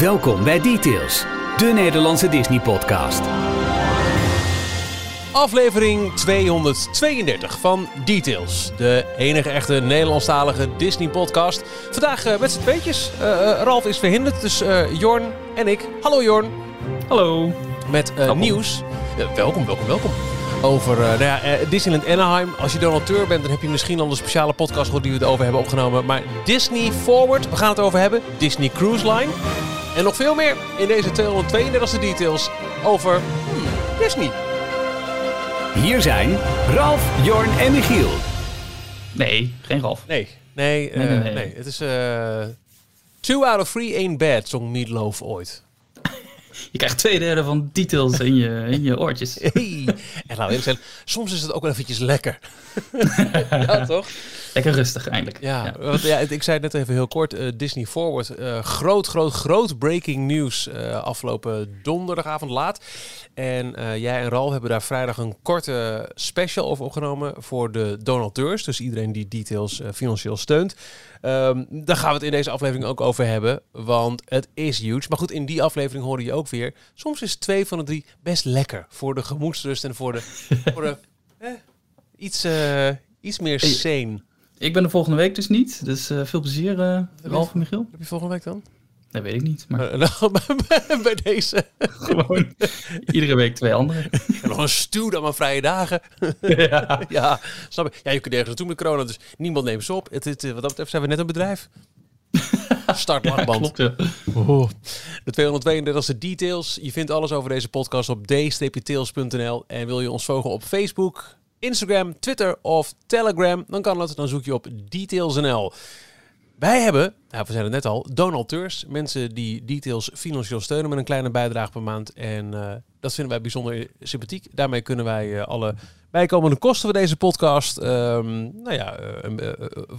Welkom bij Details, de Nederlandse Disney-podcast. Aflevering 232 van Details, de enige echte Nederlandstalige Disney-podcast. Vandaag uh, met z'n tweetjes. Uh, uh, Ralf is verhinderd, dus Jorn en ik. Hallo Jorn. Hallo. Met nieuws. welkom, welkom, welkom. Over nou ja, Disneyland Anaheim. Als je donateur bent, dan heb je misschien al een speciale podcast gehoord die we het over hebben opgenomen. Maar Disney Forward, we gaan het over hebben. Disney Cruise Line. En nog veel meer in deze 232e details over hmm, Disney. Hier zijn Ralf, Jorn en Michiel. Nee, geen Ralf. Nee, nee, nee, nee, nee. Het is uh, two out of three ain't bad, zong Meatloaf ooit. Je krijgt twee derde van details in je, in je oortjes. Hey. En nou zeggen, soms is het ook wel eventjes lekker. ja, toch? Lekker rustig eindelijk. Ja, Want, ja ik zei het net even heel kort. Uh, Disney Forward. Uh, groot, groot, groot breaking news uh, afgelopen donderdagavond laat. En jij en Ralf hebben daar vrijdag een korte special over opgenomen voor de donateurs. Dus iedereen die details financieel steunt. Um, daar gaan we het in deze aflevering ook over hebben. Want het is huge. Maar goed, in die aflevering hoorde je ook weer. Soms is twee van de drie best lekker. Voor de gemoedsrust en voor de. voor de eh, iets, iets meer sane. Ik ben er volgende week dus niet. Dus uh, veel plezier, uh, Ralf en Michiel. Heb je volgende week dan? Dat weet ik niet. Maar... Uh, bij deze. Gewoon iedere week twee andere. En nog een stuw dan maar vrije dagen. ja. ja, snap ik. Ja, je kunt ergens naartoe met corona, dus niemand neemt ze op. Het, het, wat dat betreft zijn we net een bedrijf. Startlagband. Ja, klopt, ja. oh. De 232e details. Je vindt alles over deze podcast op d-tails.nl. En wil je ons volgen op Facebook, Instagram, Twitter of Telegram, dan kan dat. Dan zoek je op details.nl. Wij hebben, nou, we zijn het net al, donateurs. Mensen die details financieel steunen met een kleine bijdrage per maand. En uh, dat vinden wij bijzonder sympathiek. Daarmee kunnen wij uh, alle bijkomende kosten van deze podcast um, nou ja, uh,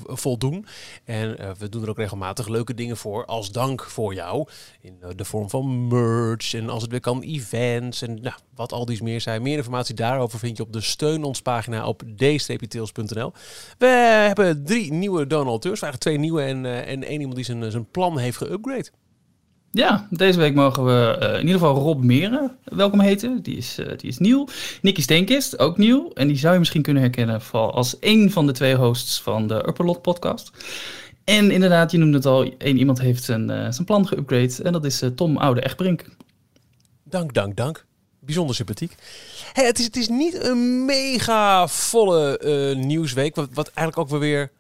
voldoen. En we doen er ook regelmatig leuke dingen voor als dank voor jou. In de vorm van merch en als het weer kan events en nou, wat al die meer zijn. Meer informatie daarover vind je op de steun ons pagina op d-tails.nl. We hebben drie nieuwe donateurs. We twee nieuwe en, en één iemand die zijn, zijn plan heeft geüpgrade. Ja, deze week mogen we uh, in ieder geval Rob Meren welkom heten. Die is, uh, die is nieuw. Nicky Steenkist, ook nieuw. En die zou je misschien kunnen herkennen als een van de twee hosts van de Upperlot podcast. En inderdaad, je noemde het al, één iemand heeft zijn, uh, zijn plan geüpgrade. En dat is Tom Oude Echtbrink. Dank, dank, dank. Bijzonder sympathiek. Het, is, het is niet een mega volle nieuwsweek. Wat, wat eigenlijk ook wel weer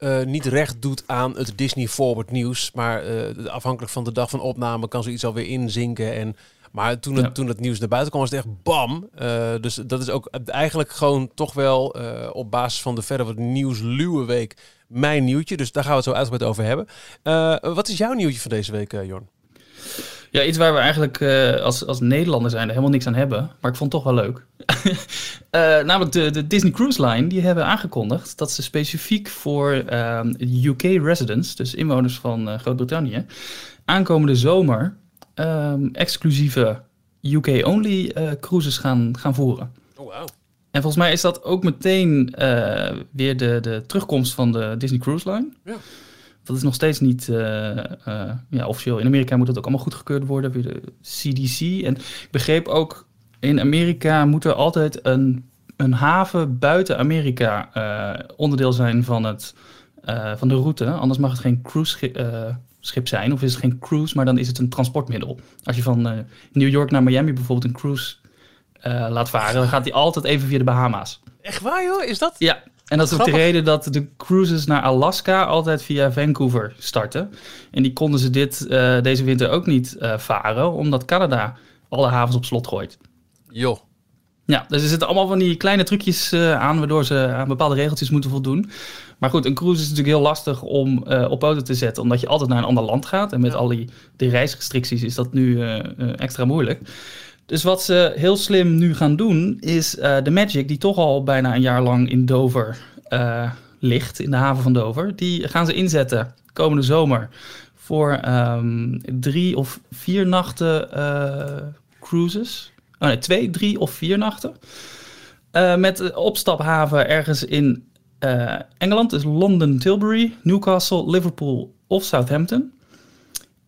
uh, niet recht doet aan het Disney Forward nieuws. Maar uh, afhankelijk van de dag van opname kan zoiets alweer inzinken. En, maar toen het, ja. toen het nieuws naar buiten kwam, was het echt bam. Uh, dus dat is ook eigenlijk gewoon toch wel op basis van de verder wat nieuwsluwe week mijn nieuwtje. Dus daar gaan we het zo uitgebreid over hebben. wat is jouw nieuwtje van deze week, Jorn? Ja, iets waar we eigenlijk uh, als, als Nederlander zijn er helemaal niks aan hebben. Maar ik vond het toch wel leuk. uh, namelijk de, de Disney Cruise Line. Die hebben aangekondigd dat ze specifiek voor uh, UK residents, dus inwoners van uh, Groot-Brittannië, aankomende zomer um, exclusieve UK-only cruises gaan, gaan voeren. Oh, wow. En volgens mij is dat ook meteen weer de, de terugkomst van de Disney Cruise Line. Ja. Dat is nog steeds niet uh, uh, ja, officieel. In Amerika moet dat ook allemaal goedgekeurd worden via de CDC. En ik begreep ook, in Amerika moet er altijd een, een haven buiten Amerika uh, onderdeel zijn van, het, van de route. Anders mag het geen cruise schip, schip, zijn. Of is het geen cruise, maar dan is het een transportmiddel. Als je van New York naar Miami bijvoorbeeld een cruise laat varen, dan gaat die altijd even via de Bahama's. Echt waar joh? Is dat? Ja, en dat is ook de reden dat de cruises naar Alaska altijd via Vancouver starten. En die konden ze dit, uh, deze winter ook niet uh, varen, omdat Canada alle havens op slot gooit. Joh. Ja, dus er zitten allemaal van die kleine trucjes uh, aan, waardoor ze aan bepaalde regeltjes moeten voldoen. Maar goed, een cruise is natuurlijk heel lastig om op poten te zetten, omdat je altijd naar een ander land gaat. En met ja. al die, die reisrestricties is dat nu extra moeilijk. Dus wat ze heel slim nu gaan doen, is uh, de Magic, die toch al bijna een jaar lang in Dover uh, ligt, in de haven van Dover, die gaan ze inzetten komende zomer voor um, drie of vier nachten uh, cruises. Oh nee, twee, drie of vier nachten. met opstaphaven ergens in Engeland, dus London, Tilbury, Newcastle, Liverpool of Southampton.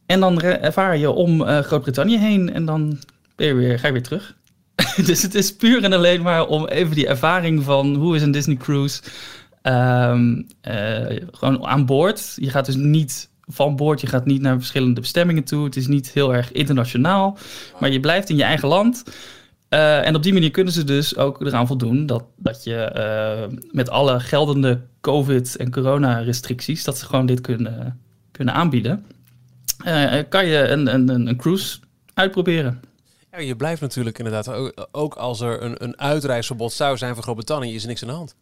En dan vaar je om Groot-Brittannië heen en dan ben je weer, ga weer terug. dus het is puur en alleen maar om even die ervaring van hoe is een Disney cruise um, gewoon aan boord. Je gaat dus niet van boord, je gaat niet naar verschillende bestemmingen toe. Het is niet heel erg internationaal, maar je blijft in je eigen land. Uh, en op die manier kunnen ze dus ook eraan voldoen dat, dat je uh, met alle geldende COVID- en corona-restricties, dat ze gewoon dit kunnen, kunnen aanbieden. Kan je een, een, een cruise uitproberen. Ja, je blijft natuurlijk inderdaad, ook, ook als er een, een uitreisverbod zou zijn voor Groot-Brittannië, is er niks aan de hand.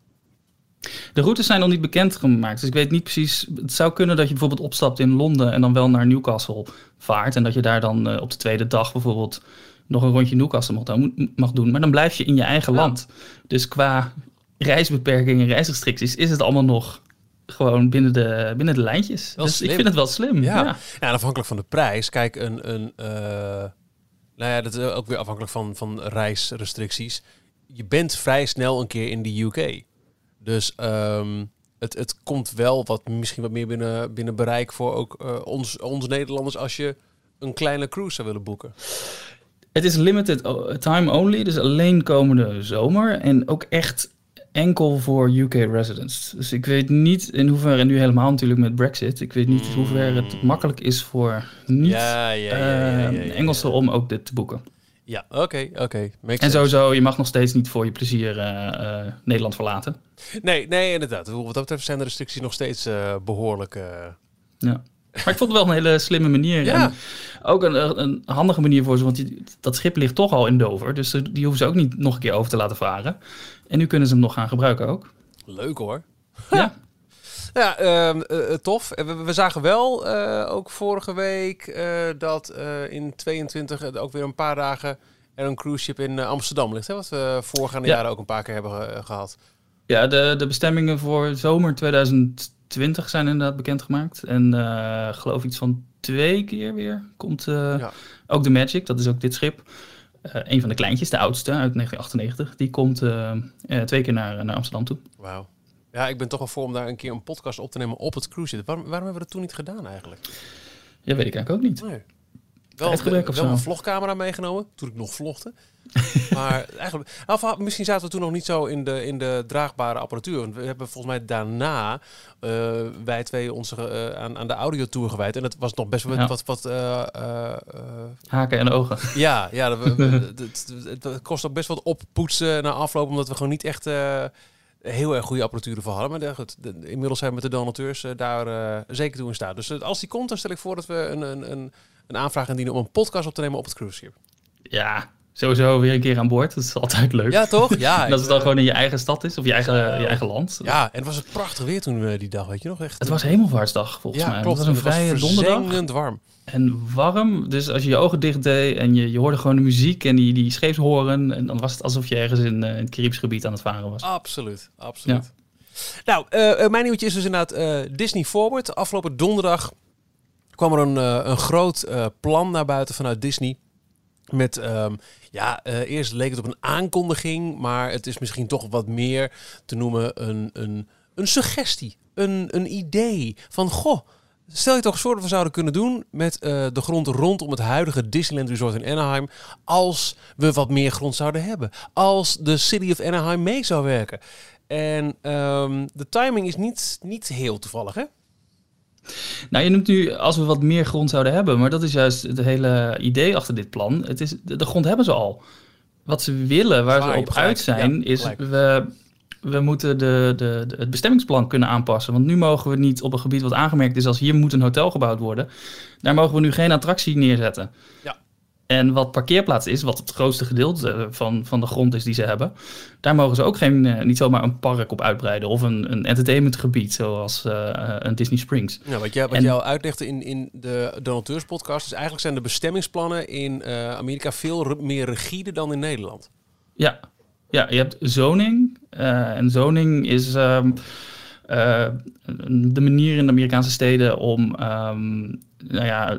De routes zijn nog niet bekend gemaakt. Dus ik weet niet precies. Het zou kunnen dat je bijvoorbeeld opstapt in Londen en dan wel naar Newcastle vaart. En dat je daar dan uh, op de tweede dag bijvoorbeeld nog een rondje Newcastle mag, mag doen. Maar dan blijf je in je eigen land. Dus qua reisbeperkingen, reisrestricties, is het allemaal nog gewoon binnen de, binnen de lijntjes. Wel dus slim. ik vind het wel slim. Ja. Ja. Ja, en afhankelijk van de prijs. Kijk, een. een uh, nou ja, dat is ook weer afhankelijk van, van reisrestricties. Je bent vrij snel een keer in de UK. Dus um, het, het komt wel wat, misschien wat meer binnen, binnen bereik voor ook uh, ons, ons Nederlanders als je een kleine cruise zou willen boeken. Het is limited time only, dus alleen komende zomer. En ook echt enkel voor UK residents. Dus ik weet niet in hoeverre, nu helemaal natuurlijk met Brexit, ik weet niet in hoeverre het makkelijk is voor niet ja, ja, ja, uh, Engelsen om ook dit te boeken. Ja, oké, oké. Okay. En sowieso, je mag nog steeds niet voor je plezier uh, uh, Nederland verlaten. Nee, nee, inderdaad. Wat dat betreft zijn de restricties nog steeds uh, behoorlijk. Ja. Maar ik vond het wel een hele slimme manier. Ja. En ook een, een handige manier voor ze, want die, dat schip ligt toch al in Dover. Dus die hoeven ze ook niet nog een keer over te laten varen. En nu kunnen ze hem nog gaan gebruiken ook. Leuk hoor. Ja. Ja, uh, uh, tof. We, we, zagen wel uh, ook vorige week dat in 22 ook weer een paar dagen er een cruise ship in Amsterdam ligt. Hè? Wat we voorgaande Ja. jaren ook een paar keer hebben gehad. Ja, de, de bestemmingen voor zomer 2020 zijn inderdaad bekendgemaakt. En uh, geloof iets van twee keer weer komt uh, Ja. ook de Magic, dat is ook dit schip. Uh, een van de kleintjes, de oudste uit 1998, die komt twee keer naar, naar Amsterdam toe. Wauw. Ja, ik ben toch wel voor om daar een keer een podcast op te nemen op het cruise. Waarom, waarom hebben we dat toen niet gedaan eigenlijk? Ja, weet ik eigenlijk ook niet. Nee. Wel, of wel een vlogcamera meegenomen, toen ik nog vlogde. maar eigenlijk, of, misschien zaten we toen nog niet zo in de, in de draagbare apparatuur. Want we hebben volgens mij daarna, uh, wij twee, onze, uh, aan, aan de audiotour gewijd. En dat was nog best wel Ja. wat... wat uh, Haken en ogen. ja, ja dat, het, kost ook best wat oppoetsen na afloop, omdat we gewoon niet echt eh, heel erg goede apparatuur voor hadden. Maar goed, de- inmiddels zijn we met de donateurs eh, daar eh, zeker toe in staat. Dus eh, als die komt, dan stel ik voor dat we een, een, een, een aanvraag indienen om een podcast op te nemen op het cruise ship. Ja, sowieso weer een keer aan boord. Dat is altijd leuk. Ja, toch? Ja. dat het dan ik, gewoon in je eigen stad is of je eigen, je eigen land. Ja, en het was het prachtig weer toen eh, die dag, weet je nog? Echt, Het was hemelvaartsdag volgens ja, mij. klopt. Het was een vrije donderdag. verzengend warm. En warm, dus als je je ogen dicht deed en je, je hoorde gewoon de muziek en die, die scheepshoren, en dan was het alsof je ergens in, eh, in het Caribisch gebied aan het varen was. Absoluut, absoluut. Nou, eh, eh, mijn nieuwtje is dus inderdaad eh, Disney Forward. Afgelopen donderdag kwam er een, eh, een groot eh, plan naar buiten vanuit Disney. Met, ehm, ja, eh, eerst leek het op een aankondiging, maar het is misschien toch wat meer te noemen een, een, een suggestie, een, een idee van, goh, stel je toch eens voor dat we zouden kunnen doen met de grond rondom het huidige Disneyland Resort in Anaheim, als we wat meer grond zouden hebben, als de City of Anaheim mee zou werken. En ehm, de timing is niet, niet heel toevallig, hè? Nou, je noemt nu als we wat meer grond zouden hebben, maar dat is juist het hele idee achter dit plan. Het is, de, de grond hebben ze al. Wat ze willen, waar ze op gelijk, uit zijn, ja, is gelijk. we, we moeten de, de, de- het bestemmingsplan kunnen aanpassen. Want nu mogen we niet op een gebied wat aangemerkt is als hier moet een hotel gebouwd worden. Daar mogen we nu geen attractie neerzetten. Ja. En wat parkeerplaats is, wat het grootste gedeelte van, van de grond is die ze hebben, daar mogen ze ook geen, eh, niet zomaar een park op uitbreiden of een, een entertainmentgebied zoals eh, eh, een Disney Springs. Ja, wat jij, wat En- jij al uitlegde in, in de donateurspodcast, is eigenlijk zijn de bestemmingsplannen in eh, Amerika veel re- meer rigide dan in Nederland. Ja, ja je hebt zoning. eh, en zoning is ehm, eh, de manier in de Amerikaanse steden om ehm, nou ja,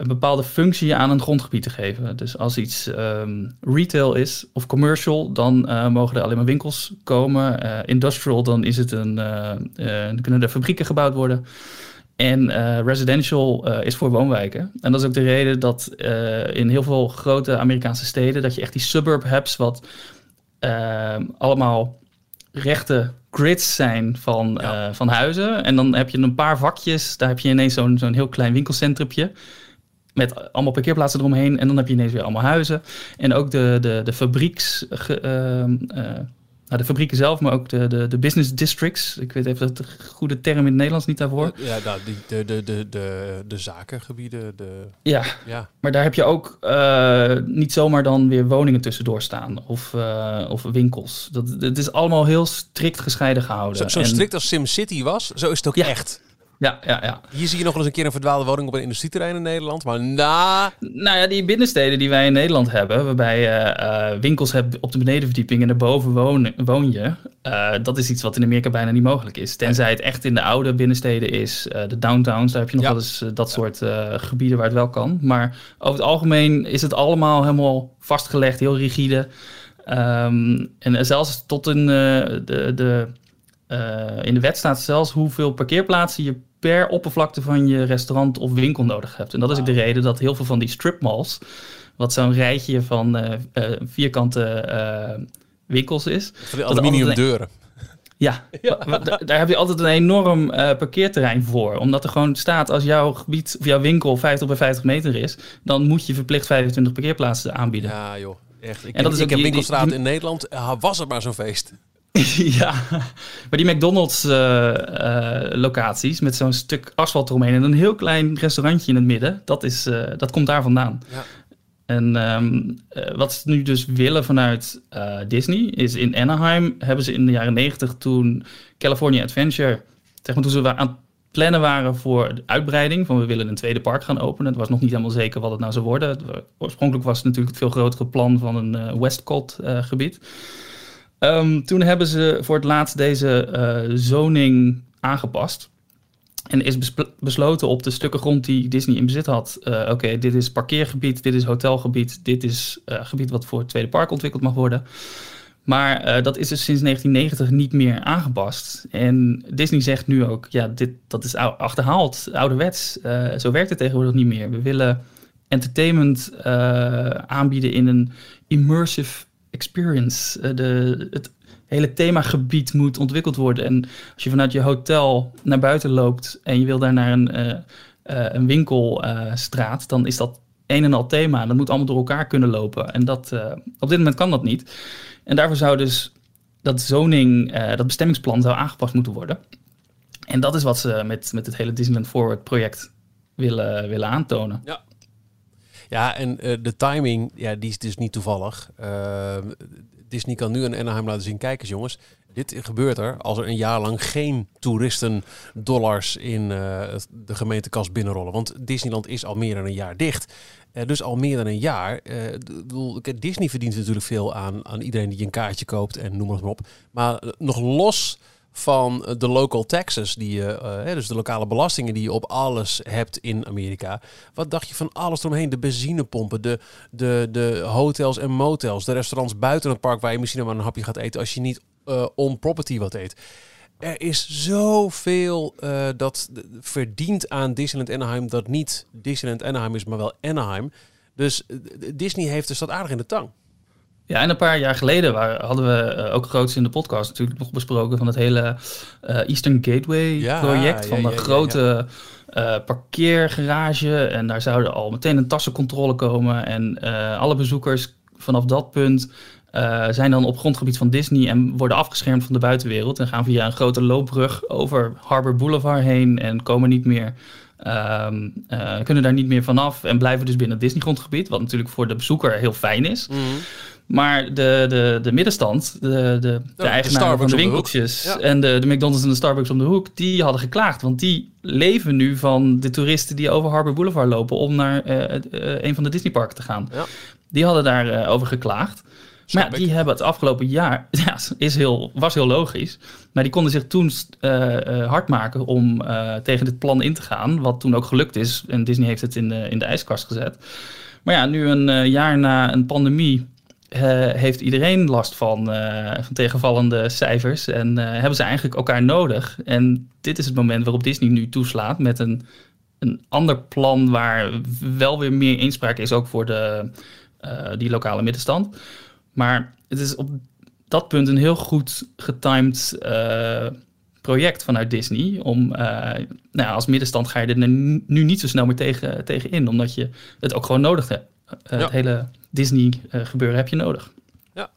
een bepaalde functie aan een grondgebied te geven. Dus als iets ehm, retail is of commercial, dan eh, mogen er alleen maar winkels komen. Eh, industrial, dan, is het een, eh, dan kunnen er fabrieken gebouwd worden. En residential is voor woonwijken. En dat is ook de reden dat in heel veel grote Amerikaanse steden... dat je echt die suburb hebt... wat allemaal rechte grids zijn van, ja. van huizen. En dan heb je een paar vakjes. Daar heb je ineens zo'n zo'n heel klein winkelcentrumje met allemaal parkeerplaatsen eromheen. En dan heb je ineens weer allemaal huizen. En ook de, de, de fabrieks... Uh, nou, de fabrieken zelf, maar ook de, de, de business districts. Ik weet even de goede term in het Nederlands niet daarvoor. Ja, nou, die, de, de, de, de, de zakengebieden. De... Ja, ja, maar daar heb je ook uh, niet zomaar dan weer woningen tussendoor staan of, uh, of winkels. Dat, het is allemaal heel strikt gescheiden gehouden. Zo, zo en... strikt als SimCity was, zo is het ook ja. echt. Ja, ja, ja. Hier zie je nog eens een keer een verdwaalde woning op een industrieterrein in Nederland. Maar na... Nou ja, die binnensteden die wij in Nederland hebben, waarbij je uh, winkels hebt op de benedenverdieping en daarboven woon, woon je. Uh, dat is iets wat in Amerika bijna niet mogelijk is. Tenzij het echt in de oude binnensteden is. Uh, de downtowns, daar heb je nog ja. wel eens dat soort gebieden waar het wel kan. Maar over het algemeen is het allemaal helemaal vastgelegd, heel rigide. Um, en zelfs tot in de... de in de wet staat zelfs hoeveel parkeerplaatsen je per oppervlakte van je restaurant of winkel nodig hebt. En dat is ook de reden dat heel veel van die stripmalls, wat zo'n rijtje van uh, uh, vierkante uh, winkels is. Van die aluminium deuren. Ja, ja. daar heb je altijd een enorm parkeerterrein voor. Omdat er gewoon staat, als jouw gebied of jouw winkel 50 bij 50 meter is, dan moet je verplicht 25 parkeerplaatsen aanbieden. Ja, joh. Echt. Ik, en dat is ik heb winkelstraat in Nederland. was het maar zo'n feest. ja, maar die McDonald's uh, uh, locaties met zo'n stuk asfalt eromheen en een heel klein restaurantje in het midden, dat, is, uh, dat komt daar vandaan. Ja. En um, wat ze nu dus willen vanuit Disney is in Anaheim hebben ze in de jaren 90 toen California Adventure, zeg maar toen ze aan het plannen waren voor de uitbreiding, van we willen een tweede park gaan openen. Het was nog niet helemaal zeker wat het nou zou worden. Oorspronkelijk was het natuurlijk het veel grotere plan van een Westcott gebied. Um, toen hebben ze voor het laatst deze uh, zoning aangepast. En is besloten op de stukken grond die Disney in bezit had. Uh, Oké, dit is parkeergebied, dit is hotelgebied, dit is uh, gebied wat voor het tweede park ontwikkeld mag worden. Maar dat is dus sinds 1990 niet meer aangepast. En Disney zegt nu ook, ja, dit, dat is achterhaald, ouderwets. zo werkt het tegenwoordig niet meer. We willen entertainment aanbieden in een immersive experience. Uh, de, het hele themagebied moet ontwikkeld worden. En als je vanuit je hotel naar buiten loopt en je wil daar naar een, uh, uh, een winkelstraat, dan is dat een en al thema. Dat moet allemaal door elkaar kunnen lopen. En dat, op dit moment kan dat niet. En daarvoor zou dus dat zoning, dat bestemmingsplan zou aangepast moeten worden. En dat is wat ze met, met het hele Disneyland Forward project willen, willen aantonen. Ja. Ja, en uh, de timing, ja, die is dus niet toevallig. Uh, Disney kan nu een Anaheim laten zien. Kijk eens jongens, dit gebeurt er als er een jaar lang geen toeristen dollars in uh, de gemeentekas binnenrollen. Want Disneyland is al meer dan een jaar dicht. Uh, dus al meer dan een jaar. Uh, Disney verdient natuurlijk veel aan, aan iedereen die een kaartje koopt en noem maar op. Maar nog los van de local taxes, die je, uh, dus de lokale belastingen die je op alles hebt in Amerika. Wat dacht je van alles eromheen? De benzinepompen, de, de, de hotels en motels, de restaurants buiten het park waar je misschien maar een hapje gaat eten als je niet uh, on property wat eet. Er is zoveel uh, dat verdient aan Disneyland Anaheim dat niet Disneyland Anaheim is, maar wel Anaheim. Dus Disney heeft de stad aardig in de tang. Ja, en een paar jaar geleden waren, hadden we uh, ook groots in de podcast natuurlijk nog besproken van het hele uh, Eastern Gateway ja, project. Van ja, de grote uh, parkeergarage. En daar zouden al meteen een tassencontrole komen. En alle bezoekers vanaf dat punt zijn dan op grondgebied van Disney en worden afgeschermd van de buitenwereld. En gaan via een grote loopbrug over Harbor Boulevard heen en komen niet meer. Um, kunnen daar niet meer vanaf en blijven dus binnen het Disney grondgebied. Wat natuurlijk voor de bezoeker heel fijn is. Mm. Maar de, de, de middenstand, de, de, de ja, eigenaren van de winkeltjes de en de, de McDonald's en de Starbucks om de hoek, die hadden geklaagd. Want die leven nu van de toeristen die over Harbor Boulevard lopen om naar uh, uh, een van de Disneyparken te gaan. Ja. Die hadden daarover uh, over geklaagd. maar ja, die hebben het afgelopen jaar, ja, is heel, was heel logisch. Maar die konden zich toen hard maken om tegen dit plan in te gaan. Wat toen ook gelukt is. En Disney heeft het in de, in de ijskast gezet. Maar ja, nu een jaar na een pandemie heeft iedereen last van, van tegenvallende cijfers en hebben ze eigenlijk elkaar nodig. En dit is het moment waarop Disney nu toeslaat met een, een ander plan waar wel weer meer inspraak is, ook voor de, die lokale middenstand. Maar het is op dat punt een heel goed getimed project vanuit Disney. Om, nou als middenstand ga je er nu niet zo snel meer tegen, tegen in, omdat je het ook gewoon nodig hebt. Het hele Disney-gebeuren heb je nodig. Ja.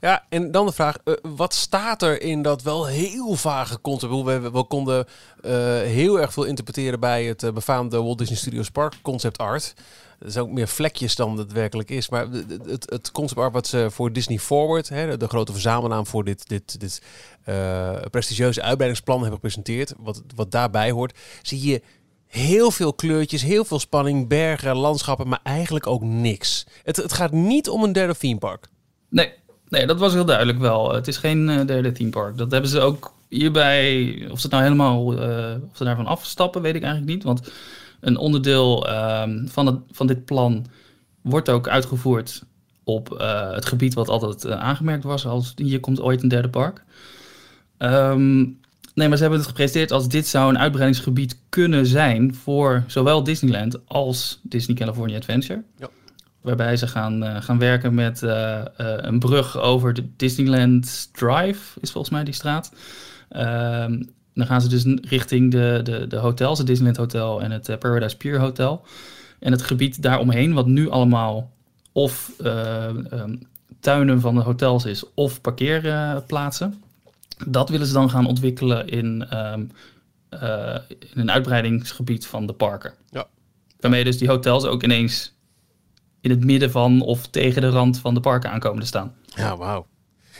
Ja, en dan de vraag, uh, wat staat er in dat wel heel vage concept? We, we konden heel erg veel interpreteren bij het befaamde Walt Disney Studios Park concept art. Is ook meer vlekjes dan het werkelijk is. Maar het, het concept art wat ze voor Disney Forward, hè, de grote verzamelnaam voor dit, dit, dit uh, prestigieuze uitbreidingsplan hebben gepresenteerd, wat, wat daarbij hoort, zie je heel veel kleurtjes, heel veel spanning, bergen, landschappen, maar eigenlijk ook niks. Het, het gaat niet om een derde theme park. Nee, nee, dat was heel duidelijk wel. Het is geen uh, derde theme park. Dat hebben ze ook hierbij, of ze nou helemaal, uh, of ze daarvan afstappen, weet ik eigenlijk niet. Want een onderdeel um, van, het, van dit plan wordt ook uitgevoerd op uh, het gebied wat altijd aangemerkt was als hier komt ooit een derde park. Um, nee, maar ze hebben het gepresenteerd als dit zou een uitbreidingsgebied kunnen zijn voor zowel Disneyland als Disney California Adventure. Ja. Waarbij ze gaan, uh, gaan werken met een brug over de Disneyland Drive, is volgens mij die straat. Um, dan gaan ze dus richting de, de, de hotels, het Disneyland Hotel en het Paradise Pier Hotel. En het gebied daaromheen, wat nu allemaal of um, tuinen van de hotels is of parkeerplaatsen. Dat willen ze dan gaan ontwikkelen in, um, uh, in een uitbreidingsgebied van de parken. Ja. Waarmee dus die hotels ook ineens in het midden van of tegen de rand van de parken aankomen te staan. Ja, wauw.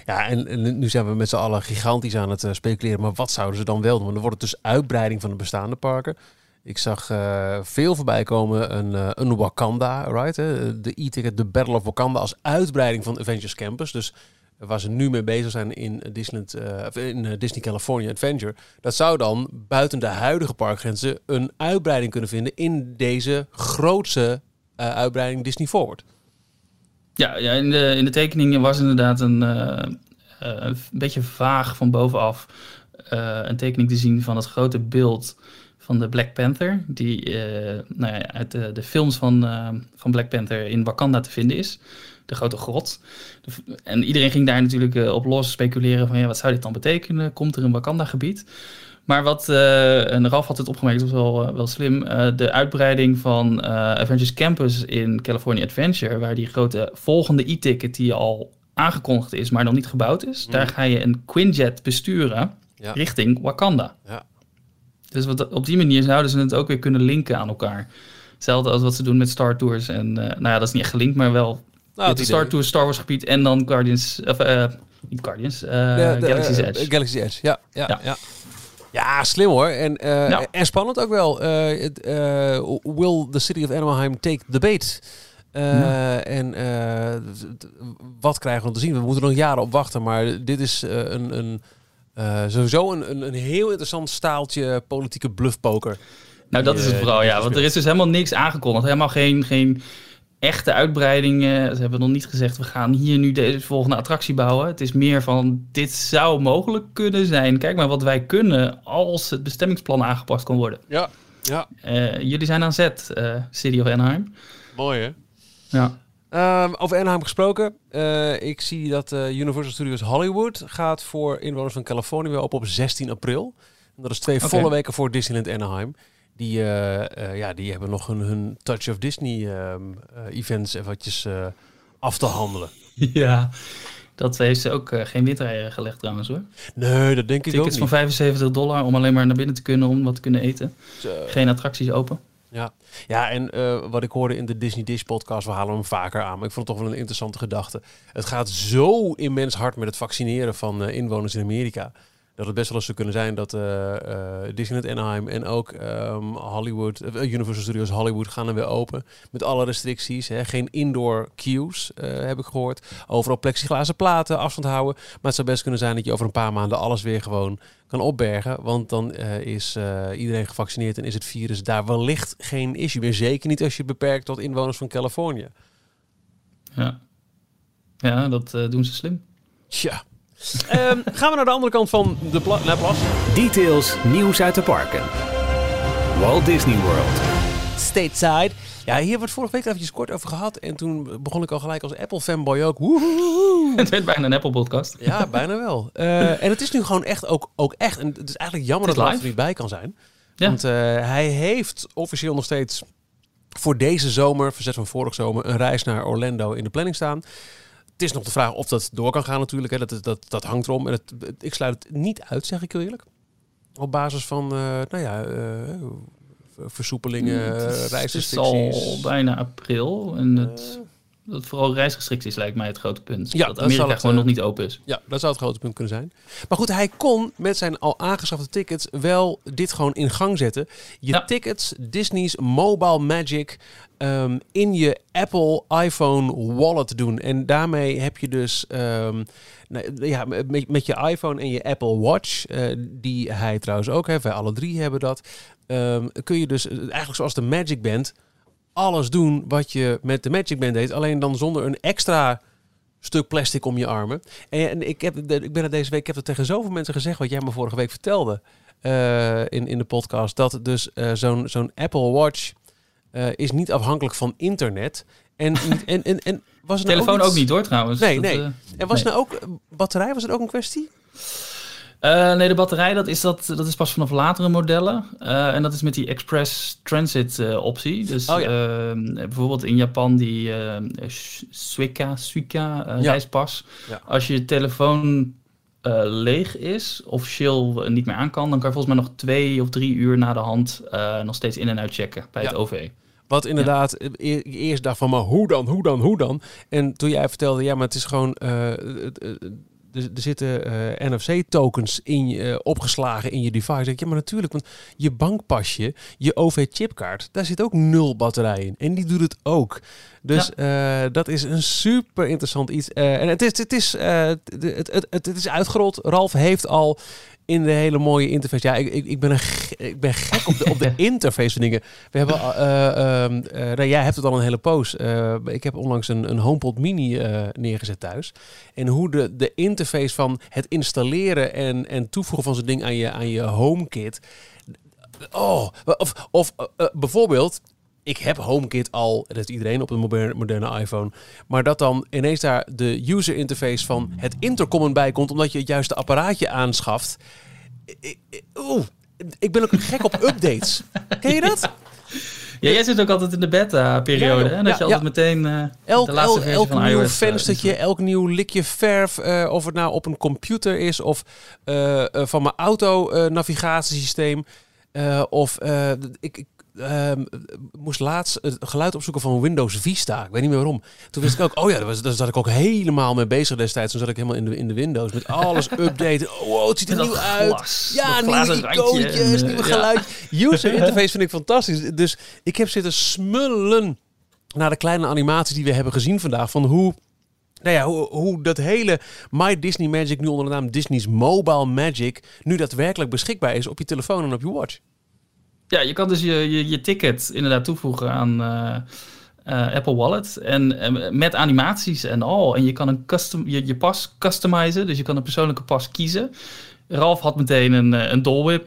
Ja, en, nu zijn we met z'n allen gigantisch aan het uh, speculeren. Maar wat zouden ze dan wel doen? Er wordt dus uitbreiding van de bestaande parken. Ik zag uh, veel voorbij komen een, uh, een Wakanda, right? Hè? De e-ticket, de Battle of Wakanda als uitbreiding van Avengers Campus. Dus waar ze nu mee bezig zijn in, Disneyland, uh, in Disney California Adventure. Dat zou dan buiten de huidige parkgrenzen een uitbreiding kunnen vinden in deze grootste uitbreiding Disney Forward. Ja, ja in, de, in de tekeningen was inderdaad een, een beetje vaag van bovenaf een tekening te zien van het grote beeld van de Black Panther, die nou ja, uit de, de films van, van Black Panther in Wakanda te vinden is de grote grot. En iedereen ging daar natuurlijk uh, op los speculeren van ja, wat zou dit dan betekenen? Komt er een Wakanda-gebied? Maar wat, uh, en Ralf had het opgemerkt, dat was wel, uh, wel slim, de uitbreiding van Avengers Campus in California Adventure, waar die grote volgende e-ticket die al aangekondigd is, maar nog niet gebouwd is, daar ga je een Quinjet besturen ja. richting Wakanda. Ja. Dus wat, op die manier zouden ze het ook weer kunnen linken aan elkaar. Hetzelfde als wat ze doen met Star Tours. En nou ja, dat is niet echt gelinkt, maar wel nou, het Star Tours, Star Wars gebied en dan Guardians, of uh, niet Guardians, uh, de, de, Galaxy's Edge. Galaxy's Edge, ja. Ja, ja. ja. ja slim hoor. En, ja. en spannend ook wel. will the city of Anaheim take the bait? Ja. En wat krijgen we te zien? We moeten nog jaren op wachten, maar dit is een, een sowieso een, een, een heel interessant staaltje politieke bluffpoker. Nou, dat is het vooral, ja. Want er is dus helemaal niks aangekondigd. Helemaal geen, geen echte uitbreidingen. Ze hebben nog niet gezegd, we gaan hier nu deze volgende attractie bouwen. Het is meer van, dit zou mogelijk kunnen zijn. Kijk maar wat wij kunnen als het bestemmingsplan aangepast kan worden. Ja, ja. Uh, jullie zijn aan zet, uh, City of Anaheim. Mooi hè? Ja. Um, over Anaheim gesproken. Uh, ik zie dat Universal Studios Hollywood gaat voor inwoners van Californië weer op op 16 april. En dat is twee okay. volle weken voor Disneyland Anaheim. Die, uh, uh, ja, die hebben nog hun, hun Touch of Disney um, uh, events eventjes af te handelen. Ja, dat heeft ze ook geen windrijden gelegd trouwens hoor. Nee, dat denk ik Tickets ook niet. van 75 dollar om alleen maar naar binnen te kunnen om wat te kunnen eten. Geen attracties open. Ja, ja en wat ik hoorde in de Disney Dish podcast, we halen hem vaker aan, maar ik vond het toch wel een interessante gedachte. Het gaat zo immens hard met het vaccineren van inwoners in Amerika dat het best wel eens zou kunnen zijn dat uh, uh, Disneyland Anaheim en ook um, Hollywood, uh, Universal Studios Hollywood gaan er weer open. Met alle restricties. Hè. Geen indoor queues, heb ik gehoord. Overal plexiglazen platen, afstand houden. Maar het zou best kunnen zijn dat je over een paar maanden alles weer gewoon kan opbergen. Want dan is iedereen gevaccineerd en is het virus daar wellicht geen issue meer. Zeker niet als je het beperkt tot inwoners van Californië. Ja. Ja, dat eh, doen ze slim. Tja. Ehm, gaan we naar de andere kant van de pla naar plas. Details nieuws uit de parken. Walt Disney World. Stateside. Ja, hier het vorige week eventjes kort over gehad. En toen begon ik al gelijk als Apple-fanboy ook. Woehoehoe. Het werd bijna een Apple-podcast. Ja, bijna wel. Eh, en het is nu gewoon echt ook, ook echt. En het is eigenlijk jammer dat Ralf er live. niet bij kan zijn. Ja. Want eh, hij heeft officieel nog steeds voor deze zomer, verzet van vorig zomer, een reis naar Orlando in de planning staan. Het is nog de vraag of dat door kan gaan natuurlijk. Hè. Dat, dat, dat hangt erom. En het, ik sluit het niet uit, zeg ik heel eerlijk. Op basis van, eh, nou ja, eh, versoepelingen, Het is- Het is reisrestricties. al bijna april. En het, dat vooral reisrestricties lijkt mij het grote punt. Ja, dat Amerika het, gewoon eh, nog niet open is. Ja, dat zou het grote punt kunnen zijn. Maar goed, hij kon met zijn al aangeschafte tickets wel dit gewoon in gang zetten. Je Ja. tickets, Disney's Mobile Magic, ehm, in je Apple iPhone wallet doen. En daarmee heb je dus nou, ja, met, met je iPhone en je Apple Watch, eh, die hij trouwens ook heeft, wij alle drie hebben dat, ehm, kun je dus eh, eigenlijk zoals de Magic Band alles doen wat je met de Magic Band deed, alleen dan zonder een extra stuk plastic om je armen. En, en ik, heb, ik ben er deze week, ik heb het tegen zoveel mensen gezegd wat jij me vorige week vertelde eh, in, in de podcast, dat dus eh, zo'n zo'n Apple Watch eh, is niet afhankelijk van internet. En, en, en, en was het nou Telefoon ook iets- niet hoor trouwens. Nee, nee. En was nee. nou ook batterij, was het ook een kwestie? Eh, nee, de batterij dat is, dat, dat is pas vanaf latere modellen. Eh, en dat is met die Express Transit eh, optie. Dus Oh ja. eh, bijvoorbeeld in Japan die Suica, Suica Ja. reispas. Ja. Als je telefoon leeg is, officieel eh, niet meer aan kan... dan kan je volgens mij nog twee of drie uur na de hand nog steeds in en uit checken bij Ja. het OV. Wat inderdaad, eh, e- eerst dacht van, maar hoe dan, hoe dan, hoe dan? En toen jij vertelde, ja, maar het is gewoon, er, er zitten eh, NFC-tokens in je, eh, opgeslagen in je device. Denk ik, ja, maar natuurlijk, want je bankpasje, je OV-chipkaart, daar zit ook nul batterij in. En die doet het ook. Dus eh, dat is een super interessant iets. En het is, het, is, het, het, het is uitgerold. Ralf heeft al in de hele mooie interface. Ja, ik, ik, ik, ben, een ik ben gek op de, op de interface van dingen. We hebben, eh, ehm, eh, nou, jij hebt het al een hele poos. Eh, ik heb onlangs een, een HomePod Mini neergezet thuis. En hoe de, de interface van het installeren en, en toevoegen van zo'n ding aan je, aan je HomeKit. Oh, of, of bijvoorbeeld, ik heb HomeKit al, dat heeft iedereen op een moderne, moderne iPhone. Maar dat dan ineens daar de user interface van het intercommen bij komt, omdat je het juiste apparaatje aanschaft. Ik- Oeh, ik ben ook gek op updates. Ken je dat? Ja, jij zit ook altijd in de beta-periode. Ja, hè? Dat Ja, je altijd ja. meteen eh, Elk, de laatste versie elk van nieuw iOS... eh, venstertje, elk nieuw likje verf, eh, of het nou op een computer is of van mijn auto-navigatiesysteem. of ik, ik ehm, moest laatst het geluid opzoeken van Windows Vista. Ik weet niet meer waarom. Toen wist ik ook, oh ja, daar, was, daar zat ik ook helemaal mee bezig destijds. Toen zat ik helemaal in de, in de Windows met alles updaten. Oh, wow, het ziet er nieuw uit. Ja, nieuwe icoontjes, nieuwe ja. geluid. User interface vind ik fantastisch. Dus ik heb zitten smullen naar de kleine animaties die we hebben gezien vandaag. Van hoe, nou ja, hoe, hoe dat hele My Disney Magic nu onder de naam Disney's Mobile Magic nu daadwerkelijk beschikbaar is op je telefoon en op je watch. Ja, je kan dus je, je, je ticket inderdaad toevoegen aan eh, eh, Apple Wallet. En eh, met animaties en al. En je kan een custom, je, je pas customizen. Dus je kan een persoonlijke pas kiezen. Ralf had meteen een, een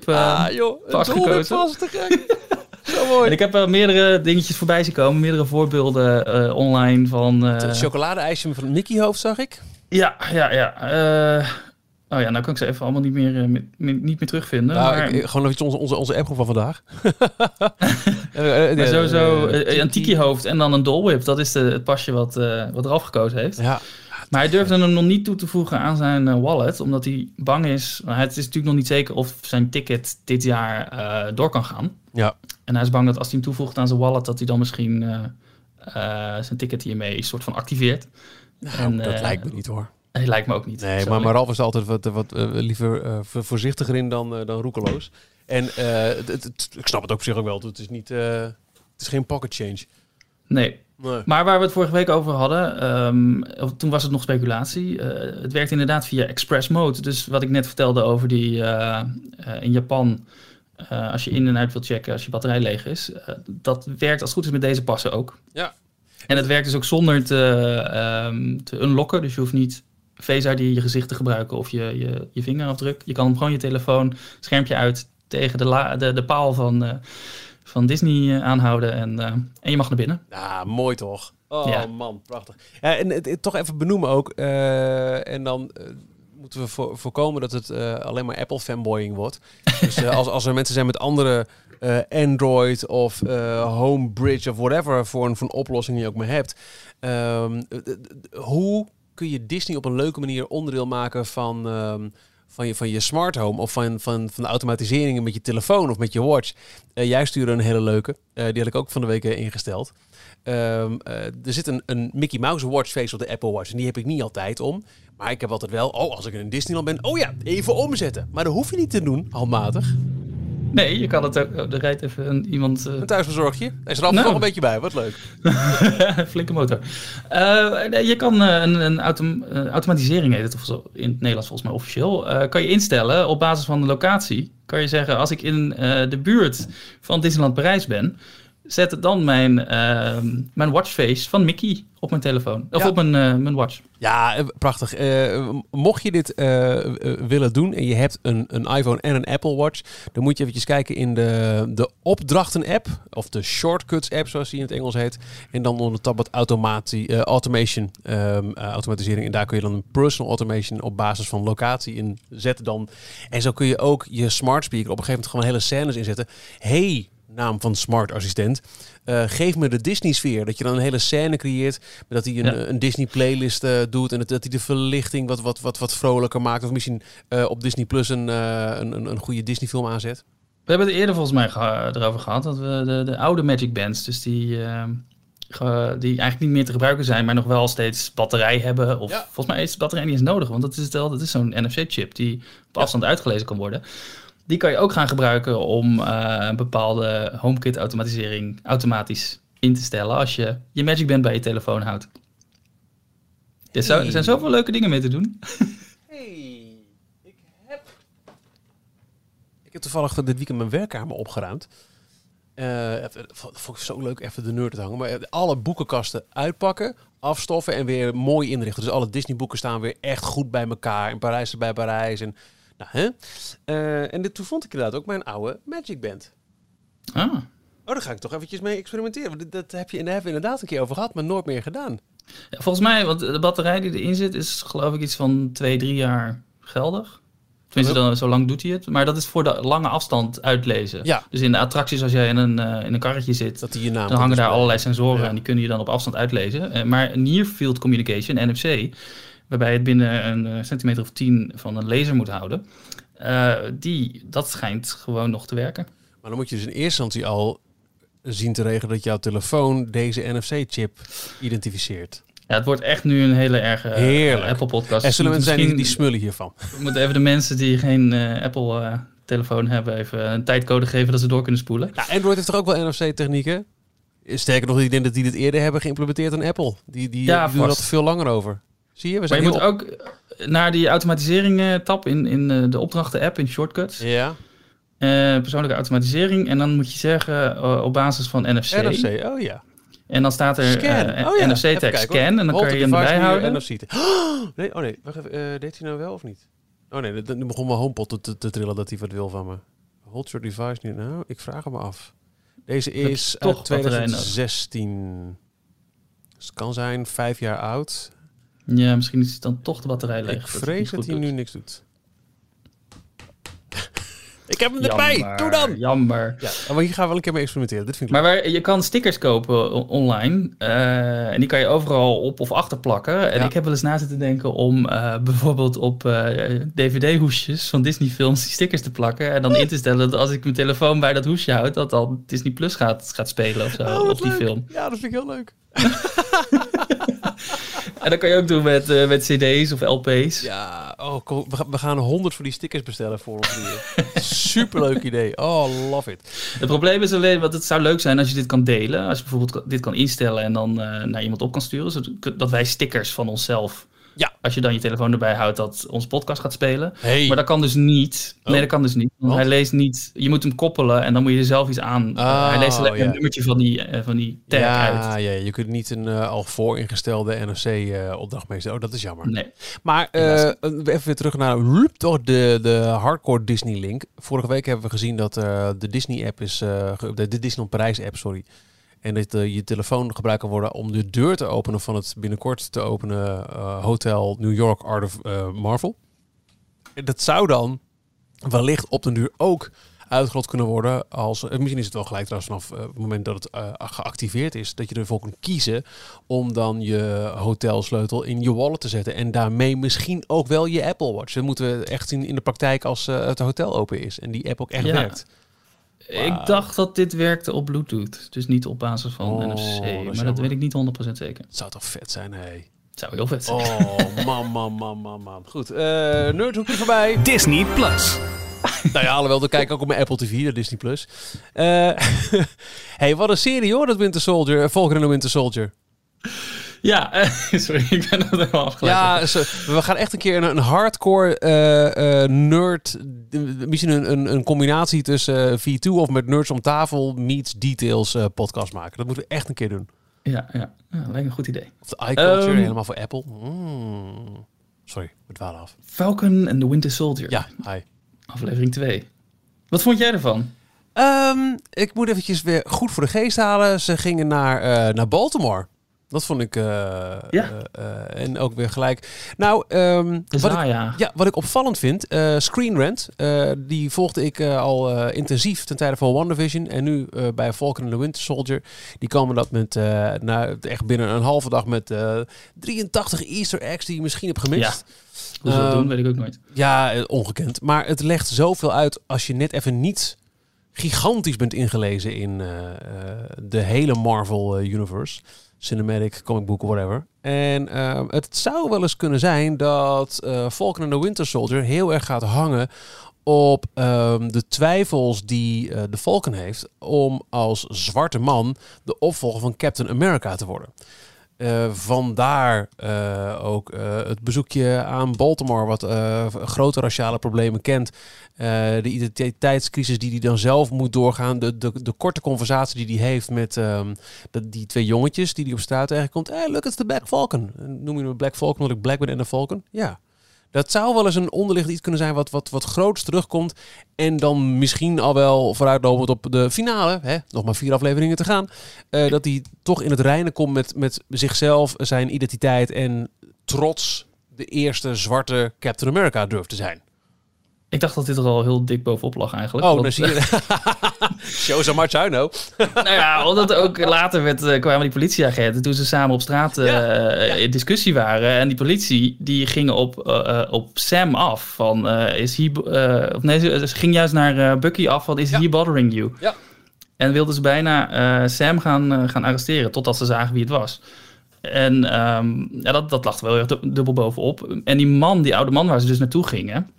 eh, ah joh, pas een gekozen. te gek. Zo mooi. En ik heb er meerdere dingetjes voorbij zien komen. Meerdere voorbeelden online van... Het chocoladeijsje van het Mickey hoofd zag ik. ja, ja, ja. eh, oh ja, nou kan ik ze even allemaal niet meer, eh, niet meer terugvinden. Nou, maar, ik- gewoon even onze, onze, onze appgroep van vandaag. Eh, eh, maar sowieso eh, een hoofd en dan een Dole Whip. Dat is de, het pasje wat, wat Ralf gekozen heeft. Ja, Maar hij durfde hem nog niet toe te voegen aan zijn wallet, omdat hij bang is. nou, Het is natuurlijk nog niet zeker of zijn ticket dit jaar door kan gaan. ja. En hij is bang dat als hij hem toevoegt aan zijn wallet, dat hij dan misschien zijn ticket hiermee soort van activeert. Nou, En, dat lijkt me niet hoor. Lijkt me ook niet. Nee, maar, maar Ralf is altijd wat, wat eh, liever eh, vo- voorzichtiger in dan, eh, dan roekeloos. En eh, het, ik snap het ook op zich ook wel. Het is, niet, eh, het is geen pocket change. Nee. Nee. Maar waar we het vorige week over hadden, ehm, toen was het nog speculatie. eh, het werkt inderdaad via express mode. Dus wat ik net vertelde over die eh, eh, in Japan, eh, als je in en uit wilt checken als je batterij leeg is, eh, dat werkt als het goed is met deze passen ook. En het werkt dus ook zonder te, ehm, te unlocken. Dus je hoeft niet Face ID je gezicht te gebruiken of je, je, je vingerafdruk. Je kan gewoon je telefoon, schermpje uit, tegen de, la, de, de paal van, eh, van Disney eh, aanhouden. En, eh, en je mag naar binnen. Ja, mooi toch? Oh Ja. man, prachtig. Ja, en het, het toch even benoemen ook. en dan moeten we voor, voorkomen dat het alleen maar Apple fanboying wordt. dus als, als er mensen zijn met andere Android of Homebridge of whatever voor een, voor een oplossing je ook maar hebt. ehm, eh, eh, hoe kun je Disney op een leuke manier onderdeel maken van... ehm, van je, van je smart home of van, van, van de automatiseringen met je telefoon of met je watch. Eh, jij stuurde een hele leuke. Eh, die had ik ook van de week eh, ingesteld. Ehm, eh, er zit een, een Mickey Mouse watch face op de Apple Watch. En die heb ik niet altijd om. Maar ik heb altijd wel, oh, als ik in Disneyland ben, oh ja, even omzetten. Maar dat hoef je niet te doen, handmatig. Nee, je kan het ook. oh, er rijdt even een, iemand. eh, Een thuisbezorgje. Hij is er Nou. nog een beetje bij, wat leuk. Flinke motor. Eh, nee, je kan eh, een, een autom- automatisering heet het of zo, in het Nederlands volgens mij officieel. kan je instellen op basis van de locatie. Kan je zeggen, als ik in de buurt van Disneyland Parijs ben, zet het dan mijn, eh, mijn watchface van Mickey op mijn telefoon. Of Ja. op mijn, eh, mijn watch. Ja, eh, prachtig. Eh, mocht je dit willen doen en je hebt een, een iPhone en een Apple Watch, dan moet je eventjes kijken in de, de opdrachten-app, of de shortcuts-app zoals die in het Engels heet. En dan onder de tab wat automatie, automation, ehm, eh, automatisering. En daar kun je dan een personal automation op basis van locatie in zetten dan. En zo kun je ook je smart speaker op een gegeven moment gewoon hele scènes inzetten. Hey, naam van smart assistent. eh, geef me de Disney sfeer. Dat je dan een hele scène creëert. Dat hij een, Ja. een Disney playlist eh, doet. En dat, dat hij de verlichting wat, wat, wat, wat vrolijker maakt. Of misschien eh, op Disney Plus een, eh, een, een, een goede Disney film aanzet. We hebben het eerder volgens mij geha- erover gehad. Dat we de, de oude Magic Bands, dus die, eh, ge- die eigenlijk niet meer te gebruiken zijn, maar nog wel steeds batterij hebben. Of Ja. volgens mij is de batterij niet eens nodig, want dat is, het wel, dat is zo'n NFC-chip die op afstand uitgelezen kan worden. Die kan je ook gaan gebruiken om eh, een bepaalde HomeKit-automatisering automatisch in te stellen als je je Magic Band bij je telefoon houdt. Er, zo- er zijn zoveel leuke dingen mee te doen. Hey, ik heb... Ik heb toevallig dit weekend mijn werkkamer opgeruimd. Eh, vond ik zo leuk even de nerd te hangen. Maar alle boekenkasten uitpakken, afstoffen en weer mooi inrichten. Dus alle Disney boeken staan weer echt goed bij elkaar. En Parijs erbij Parijs. En, nou, hè? Eh, en dit, toen vond ik inderdaad ook mijn oude Magic Band. Ah. Oh, daar ga ik toch eventjes mee experimenteren. Want dat heb je, daar hebben we inderdaad een keer over gehad, maar nooit meer gedaan. Ja, volgens mij, want de batterij die erin zit, is geloof ik iets van twee, drie jaar geldig. Tenminste, dan, zo lang doet hij het. Maar dat is voor de lange afstand uitlezen. Ja. Dus in de attracties, als jij in een, eh, in een karretje zit, Dat hij je naam dan hangen daar allerlei sensoren Ja. en die kun je dan op afstand uitlezen. Eh, maar Near Field Communication, NFC, waarbij je het binnen een eh, centimeter of tien van een laser moet houden, eh, die, dat schijnt gewoon nog te werken. Maar dan moet je dus in eerste instantie al zien te regelen dat jouw telefoon deze NFC-chip identificeert. Ja, het wordt echt nu een hele erg Heerlijk. Apple podcast. En zullen We mensen zijn die, smullen hiervan? We moeten even de mensen die geen eh, Apple-telefoon hebben, even een tijdcode geven dat ze door kunnen spoelen. Ja, Android heeft toch ook wel NFC-technieken? Sterker nog, ik denk dat die dit eerder hebben geïmplementeerd dan Apple. Die, die, Ja, doen dat veel langer over. Zie je? We Maar zijn je moet ook eh, naar die automatisering-tab in, in eh, de opdrachten-app in Shortcuts. Ja, Eh, persoonlijke automatisering. En dan moet je zeggen eh, op basis van NFC. NFC. Oh ja. En dan staat er Scan. eh, oh, ja. NFC-tag scan. En dan Hold kan je hem bijhouden. NFC. Oh, nee, oh nee, wacht even. eh, deed hij nou wel of niet? Oh nee, nu begon mijn HomePod te, te, te trillen dat hij wat wil van me. Hold your device near... Nou, ik vraag hem af. Deze is toch uit batterij nodig? 2016. Dus het kan zijn vijf jaar oud. Ja, misschien is het dan toch de batterij leeg. Ik vrees dat hij nu niks doet. ik heb hem erbij. Jammer, Doe dan. Jammer. Ja, maar hier gaan we wel een keer mee experimenteren. Dit vind ik Maar waar, je kan stickers kopen online. eh, en die kan je overal op of achter plakken. En Ja. ik heb wel eens na zitten denken om eh, bijvoorbeeld op eh, DVD-hoesjes van Disney-films die stickers te plakken. En dan in te stellen dat als ik mijn telefoon bij dat hoesje houd, dat dan Disney Plus gaat, gaat spelen of zo. Oh, op die leuk. film. Ja, dat vind ik heel leuk. En dat kan je ook doen met, eh, met CD's of LP's. Ja, oh, kom, we, gaan, 100 voor die stickers bestellen voor ons hier. Superleuk idee. Oh, love it. Het probleem is alleen, want het zou leuk zijn als je dit kan delen. Als je bijvoorbeeld dit kan instellen en dan eh, naar iemand op kan sturen. Zodat wij stickers van onszelf Ja. Als je dan je telefoon erbij houdt dat onze podcast gaat spelen. Hey. Maar dat kan dus niet. Oh. Nee, dat kan dus niet. Want hij leest niet. Je moet hem koppelen en dan moet je er zelf iets aan. Oh, hij leest alleen ja. een nummertje van die, eh, van die tag ja, uit. ja, je kunt niet een eh, al vooringestelde NRC-opdracht meesten. Oh, dat is jammer. Nee. Maar eh, even weer terug naar toch de, de hardcore Disney link. Vorige week hebben we gezien dat eh, de Disney app is uh, de, Disneyland Parijs app, sorry. En dat uh, je telefoon gebruikt kan worden om de deur te openen van het binnenkort te openen uh, hotel New York Art of uh, Marvel. En dat zou dan wellicht op den duur ook uitgerold kunnen worden als misschien is het wel gelijk trouwens vanaf het moment dat het geactiveerd is dat je ervoor kunt kiezen om dan je hotelsleutel in je wallet te zetten en daarmee misschien ook wel je Apple Watch. Dat moeten we echt zien in de praktijk als het hotel open is en die app ook echt Ja. werkt. Wow. Ik dacht dat dit werkte op Bluetooth, dus niet op basis van Oh, NFC, dat maar dat weet ik niet 100% zeker. Het zou toch vet zijn, hé. Hey. Het zou heel vet zijn. Oh, man, man, man, man, man. Goed, uh, nerdhoekje voorbij. Disney Plus. nou ja, alhoewel, dan kijk ik ook op mijn Apple TV, de Disney Plus. Uh, hey, wat een serie hoor, dat Winter Soldier, uh, Falcon en de Winter Soldier. Ja, uh, sorry, ik ben er helemaal afgeleid. Ja, so, we gaan echt een keer een, een hardcore uh, nerd, misschien een, een, een combinatie tussen V2 of met Nerds om tafel meets Details podcast maken. Dat moeten we echt een keer doen. Ja, ja. ja lijkt een goed idee. Of de iCulture, um, helemaal voor Apple. Mm. Sorry, we dwalen af. Falcon en the Winter Soldier. Ja, hi. Aflevering 2. Wat vond jij ervan? Um, ik moet eventjes weer goed voor de geest halen. Ze gingen naar, naar Baltimore. Dat vond ik. Uh, ja. Uh, en ook weer gelijk. Nou, um, wat, ik, ja, wat ik opvallend vind. Screen Rant. die volgde ik al intensief ten tijde van WandaVision. En nu bij Falcon and the Winter Soldier. Die komen dat met. nou, echt binnen een halve dag met 83 Easter eggs die je misschien hebt gemist. Ja. Hoe ze dat doen, weet ik ook nooit. Ja, ongekend. Maar het legt zoveel uit als je net even niet gigantisch bent ingelezen in uh, uh, de hele Marvel uh, Universe. Cinematic, comic book, whatever. En het zou wel eens kunnen zijn dat uh, Falcon and the Winter Soldier heel erg gaat hangen op um, de twijfels die de Falcon heeft om als zwarte man de opvolger van Captain America te worden. Uh, vandaar uh, ook uh, het bezoekje aan Baltimore, wat grote raciale problemen kent. de identiteitscrisis die hij dan zelf moet doorgaan. De, de, de korte conversatie die hij heeft met de, die twee jongetjes die hij op straat tegenkomt. Hey, look, it's the Black Falcon. Noem je hem Black Falcon omdat ik Black ben en de Falcon? Ja. Dat zou wel eens een onderliggend iets kunnen zijn wat, wat, wat groots terugkomt. En dan misschien al wel vooruitlopend op de finale. Hè, nog maar vier afleveringen te gaan. Uh, dat hij toch in het reinen komt met, met zichzelf, zijn identiteit en trots de eerste zwarte Captain America durft te zijn. Ik dacht dat dit er al heel dik bovenop lag eigenlijk. Oh, dan zie je. Show so much I know. nou ja, omdat ook later werd, uh, kwamen die politieagenten toen ze samen op straat uh, ja, ja. in discussie waren. En die politie die gingen op, uh, op Sam af. Van is hij. of nee, ze ging juist naar Bucky af van is ja. he bothering you? Ja. En wilden ze bijna Sam gaan, gaan arresteren totdat ze zagen wie het was. En um, ja, dat, dat lag er wel heel dubbel bovenop. En die man, die oude man waar ze dus naartoe gingen.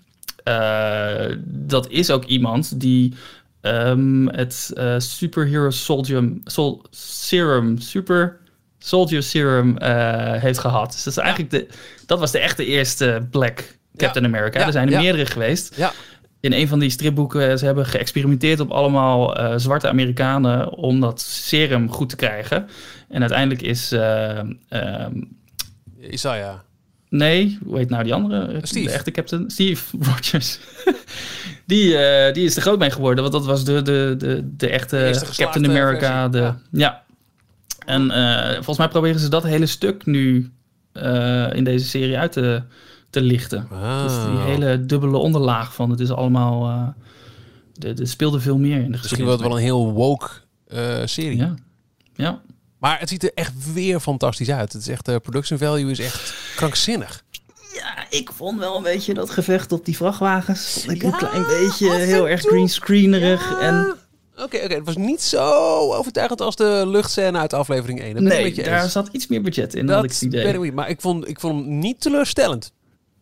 Uh, dat is ook iemand die um, het uh, Superhero Soldier Sol Serum, Super Soldier Serum uh, heeft gehad. Dus dat, is eigenlijk de, dat was de echte eerste Black Captain ja. America. Ja, er zijn er ja. meerdere geweest. Ja. In een van die stripboeken, ze hebben geëxperimenteerd op allemaal zwarte Amerikanen om dat serum goed te krijgen. En uiteindelijk is... Um, Isaiah. Nee, hoe heet nou die andere? Steve. De echte captain? Steve Rogers. die, uh, die is er groot mee geworden, want dat was de, de, de, de echte de Captain America. De, ja. ja. En uh, volgens mij proberen ze dat hele stuk nu uh, in deze serie uit te, te lichten. Wow. Dus die hele dubbele onderlaag van het is allemaal... er speelde veel meer in de Misschien wordt het wel een heel woke serie. Ja. ja. Maar het ziet er echt weer fantastisch uit. Het is echt, de production value is echt krankzinnig. Ja, ik vond wel een beetje dat gevecht op die vrachtwagens. Vond ik ja, een klein beetje heel erg greenscreenerig. Ja. En... Oké, okay, okay. het was niet zo overtuigend als de luchtscène uit aflevering 1. Dat nee, daar eens. zat iets meer budget in, dat had ik het idee. Ik, maar ik vond, ik vond hem niet teleurstellend.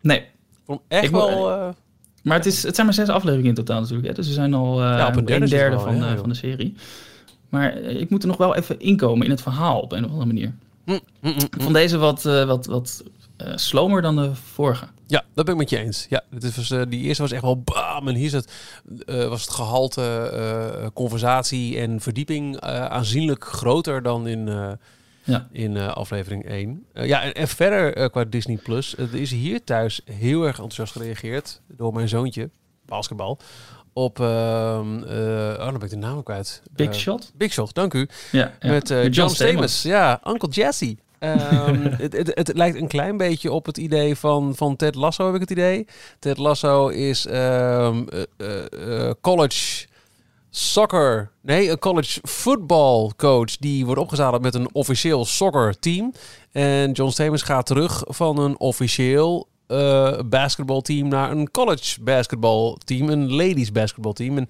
Nee. Ik vond hem echt ik wel... Uh... Maar het, is, het zijn maar zes afleveringen in totatal natuurlijk. Hè? Dus we zijn al uh, ja, een derde, een derde wel, van, ja, van de serie. Maar ik moet er nog wel even inkomen in het verhaal op een of andere manier. Mm, mm, mm, van deze wat, uh, wat, wat uh, slomer dan de vorige. Ja, dat ben ik met je eens. Ja, dit was, uh, die eerste was echt wel bam. En hier was het gehalte conversatie en verdieping aanzienlijk groter dan in, ja. in aflevering 1. ja, en, en verder qua Disney Plus. er is hier thuis heel erg enthousiast gereageerd door mijn zoontje, basketbal op, uh, oh, dan ben ik de naam kwijt. Big Shot? Big Shot, dank u. Ja, Met, John, John Stamos. Ja, Uncle Jesse. Um, het, het, het, lijkt een klein beetje op het idee van, van Ted Lasso, heb ik het idee. Ted Lasso is um, uh, college soccer, nee, een college football coach die wordt opgezadeld met een officieel soccer team. En John Stamos gaat terug van een officieel uh, basketbalteam naar een college basketbalteam, een ladies basketbalteam. En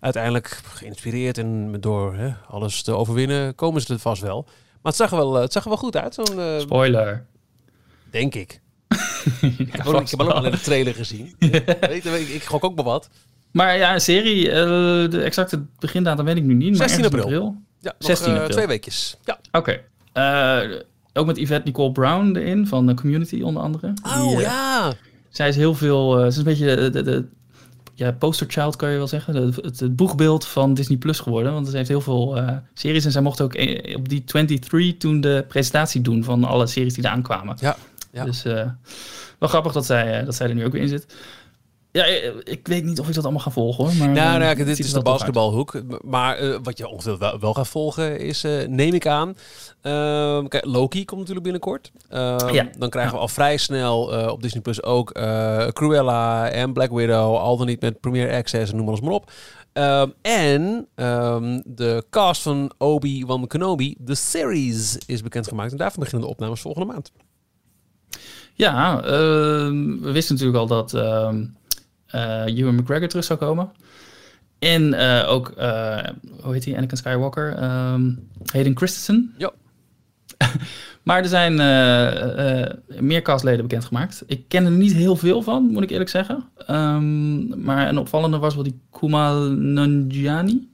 uiteindelijk geïnspireerd en door hè, alles te overwinnen, komen ze het vast wel. Maar het zag er wel, het zag er wel goed uit. Zo'n, uh, Spoiler. Denk ik. ik, heb ook, ik heb ook al de trailer gezien. weet, ik, ik gok ook maar wat. Maar ja, een serie, uh, de exacte begindatum weet ik nu niet. 16 april. april. Ja, 16 nog, uh, april. twee weekjes. Ja. Oké. Okay. Ook met Yvette Nicole Brown erin, van de Community onder andere. Oh Die, ja! Zij is heel veel, ze is een beetje de, de, ja, posterchild kan je wel zeggen. Het, het, boegbeeld van Disney Plus geworden. Want ze heeft heel veel uh, series. En zij mocht ook eh, op die 23 toen de presentatie doen van alle series die eraan kwamen. Ja, ja. Dus uh, wel grappig dat zij, dat zij er nu ook weer in zit. Ja, ik weet niet of ik dat allemaal ga volgen hoor. Maar, nou, nou dit is de basketbalhoek. Maar uh, wat je ongeveer wel, wel gaat volgen is, uh, neem ik aan. Uh, kijk, Loki komt natuurlijk binnenkort. Ehm, ja. Dan krijgen we al vrij snel uh, op Disney Plus ook Cruella en Black Widow. Al dan niet met Premier Access en noem alles maar op. Ehm, en de cast van Obi-Wan Kenobi, de series, is bekendgemaakt. En daarvan beginnen de opnames volgende maand. Ja, we wisten natuurlijk al dat uh, Ewan McGregor terug zou komen. En uh, ook, uh, hoe heet hij, Anakin Skywalker? Um, Hayden Christensen. Ja. maar er zijn meer castleden bekendgemaakt. Ik ken er niet heel veel van, moet ik eerlijk zeggen. Um, maar een opvallende was wel die Kumail Nanjiani.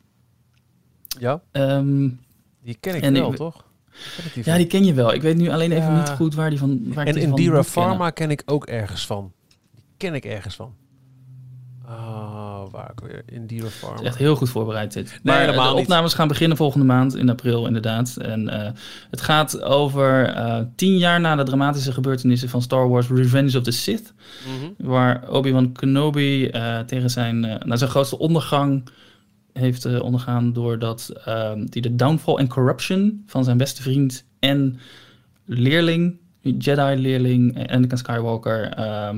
Ja. Um, die ken ik wel, toch? Die ja, die ken je wel. Ik weet nu alleen even niet goed waar die van. Waar en Indira Pharma ken ik ook ergens van. Die ken ik ergens van. Waar ik weer? In Dino Farm. Het is echt heel goed voorbereid dit. Nee, maar de opnames gaan beginnen volgende maand, in april inderdaad. En uh, het gaat over uh, tien jaar na de dramatische gebeurtenissen van Star Wars Revenge of the Sith. Mm -hmm. Waar Obi-Wan Kenobi uh, tegen zijn, naar zijn grootste ondergang heeft ondergaan... doordat hij de downfall en corruption van zijn beste vriend en leerling... Jedi-leerling Anakin Skywalker uh,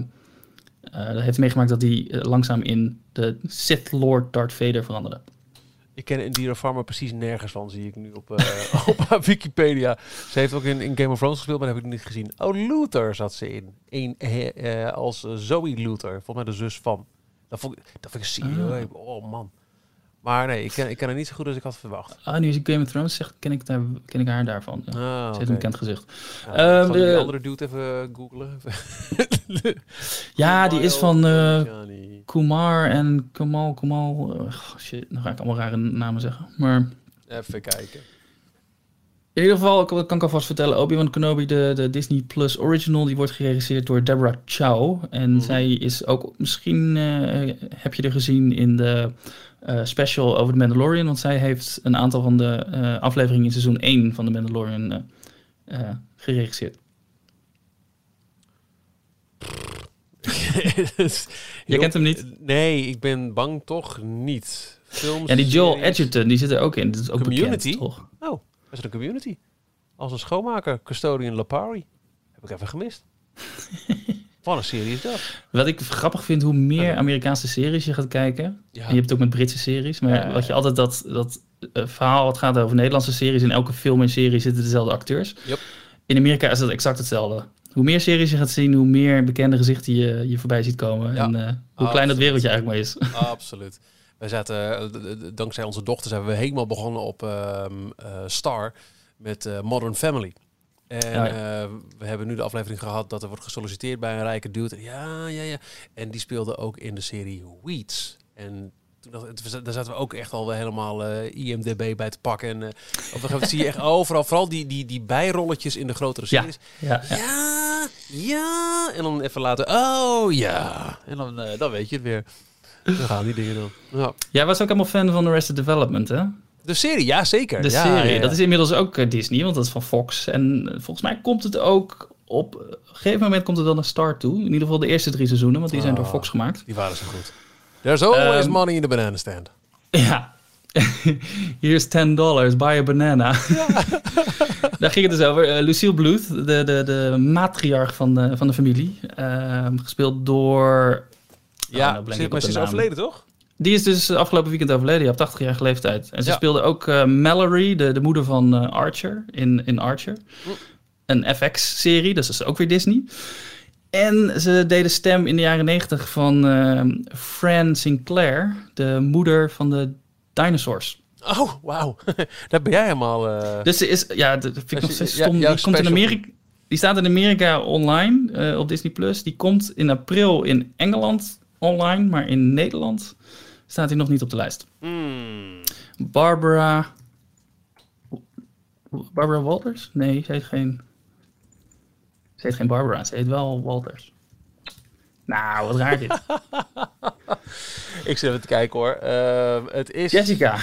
dat heeft meegemaakt dat hij uh, langzaam in de Sith Lord Darth Vader veranderde. Ik ken Indira Pharma precies nergens van, zie ik nu op, uh, op Wikipedia. Ze heeft ook in, in, Game of Thrones gespeeld, maar dat heb ik niet gezien. Oh, Luther zat ze in. Een, als Zoe Luther, volgens mij de zus van. Dat vond ik, dat vond ik zie. Ah. Oh man. Maar nee, ik ken, ik ken haar niet zo goed als ik had verwacht. Ah, nu is Game of Thrones zegt, ken ik, daar, ken ik haar daarvan. Ja. Ah, Ze heeft een bekend gezicht. Ja, um, de andere dude even googlen. ja, die is van uh, Kumar en Kamal, Kamal. Uh, shit, dan ga ik allemaal rare namen zeggen. Maar... Even kijken. In ieder geval kan, kan ik alvast vertellen, Obi-Wan Kenobi, de, de Disney Plus Original, die wordt geregisseerd door Deborah Chow. En mm zij is ook, misschien uh, heb je er gezien in de uh, special over The Mandalorian. Want zij heeft een aantal van de uh, afleveringen in seizoen 1 van The Mandalorian uh, geregisseerd. Je kent hem niet? Nee, ik ben bang toch niet. Films, ja, die Joel Edgerton, die zit er ook in. Dat is ook community? Bekend, toch? Oh, is het een community? Als een schoonmaker, Custodian Lapari. Heb ik even gemist. Wat een serie is dat? Wat ik grappig vind, hoe meer Amerikaanse series je gaat kijken. En je hebt het ook met Britse series. Maar wat je altijd dat, dat uh, verhaal wat gaat over Nederlandse series. In elke film en serie zitten dezelfde acteurs. Yep. In Amerika is dat exact hetzelfde. Hoe meer series je gaat zien, hoe meer bekende gezichten je, je voorbij ziet komen. En uh, hoe klein dat wereldje eigenlijk maar is. Absoluut. Wij zaten, eh, dankzij onze dochter zijn we helemaal begonnen op ehm, Star met Modern Family. En ja, uh, we hebben nu de aflevering gehad dat er wordt gesolliciteerd bij een rijke dude. Ja, ja, ja. En die speelde ook in de serie Weeds. En toen daar zaten we ook echt al helemaal uh, IMDB bij te pakken. En uh, op een gegeven moment zie je echt overal, vooral die, die, die bijrolletjes in de grotere series. Ja, ja, ja. ja. En dan even later, oh ja. En dan, eh, dan weet je het weer. Dan gaan die dingen dan. Ja. Jij was ook helemaal fan van Arrested Development, hè? De serie, ja zeker. De Ja, serie. ja. Dat is inmiddels ook eh, Disney, want dat is van Fox. En eh, volgens mij komt het ook op... Op een gegeven moment komt het dan naar Star toe. In ieder geval de eerste drie seizoenen, want die zijn door Oh. Fox gemaakt. Die waren zo goed. There's always Ehm, money in the banana stand. Ja. Here's 10 dollars, buy a banana. Daar ging het dus over. Eh, Lucille Bluth, de, de, de matriarch van de, van de familie. Ehm, gespeeld door... Ja, nou blank ze- maar is overleden, toch? Die is dus afgelopen weekend overleden, op 80-jarige leeftijd. En ze Ja. speelde ook eh, Mallory, de, de moeder van eh, Archer, in, in Archer. Hm. Een FX-serie, dus dat is ook weer Disney. En ze deed de stem in de jaren 90 van eh, Fran Sinclair, de moeder van de dinosaurs. Oh, wauw. Daar ben jij helemaal... Dus ze is, ja, dat vind ik nog je- steeds ja, stom. die, komt in. Amerika, die staat in Amerika online op Disney+. Plus. Die komt in april in Engeland online, maar in Nederland staat hij nog niet op de lijst. hmm. Barbara. Barbara Walters? Nee, ze heet geen. Ze heet geen Barbara, ze heet wel Walters. Nou, wat raar dit. Ik zit even te kijken hoor. Ehm, het is... Jessica. dat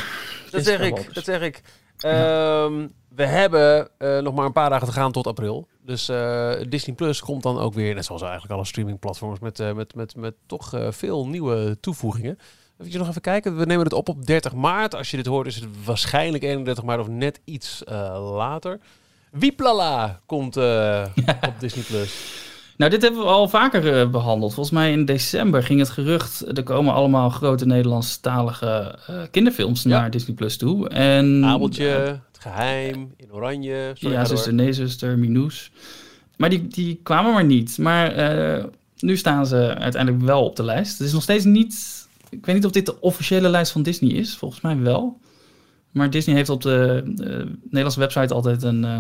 Jessica zeg ik, Walters. dat zeg ik. Ehm, we hebben eh, nog maar een paar dagen te gaan tot april. Dus eh, Disney Plus komt dan ook weer, net zoals eigenlijk alle streamingplatforms, met, eh, met, met, met toch eh, veel nieuwe toevoegingen. Even nog even kijken. We nemen het op op 30 maart. Als je dit hoort is het waarschijnlijk 31 maart of net iets eh, later. Wieplala komt eh, op Disney Plus. Nou, dit hebben we al vaker eh, behandeld. Volgens mij in december ging het gerucht. Er komen allemaal grote Nederlandstalige kinderfilms Ja. naar Disney Plus toe. En, Abeltje, Het Geheim, In Oranje. Sorry, ja, zuster, nee, zuster, Minoes. Maar die, die kwamen maar niet. Maar nu staan ze uiteindelijk wel op de lijst. Het is nog steeds niet... Ik weet niet of dit de officiële lijst van Disney is. Volgens mij wel. Maar Disney heeft op de, eh, Nederlandse website altijd een, eh,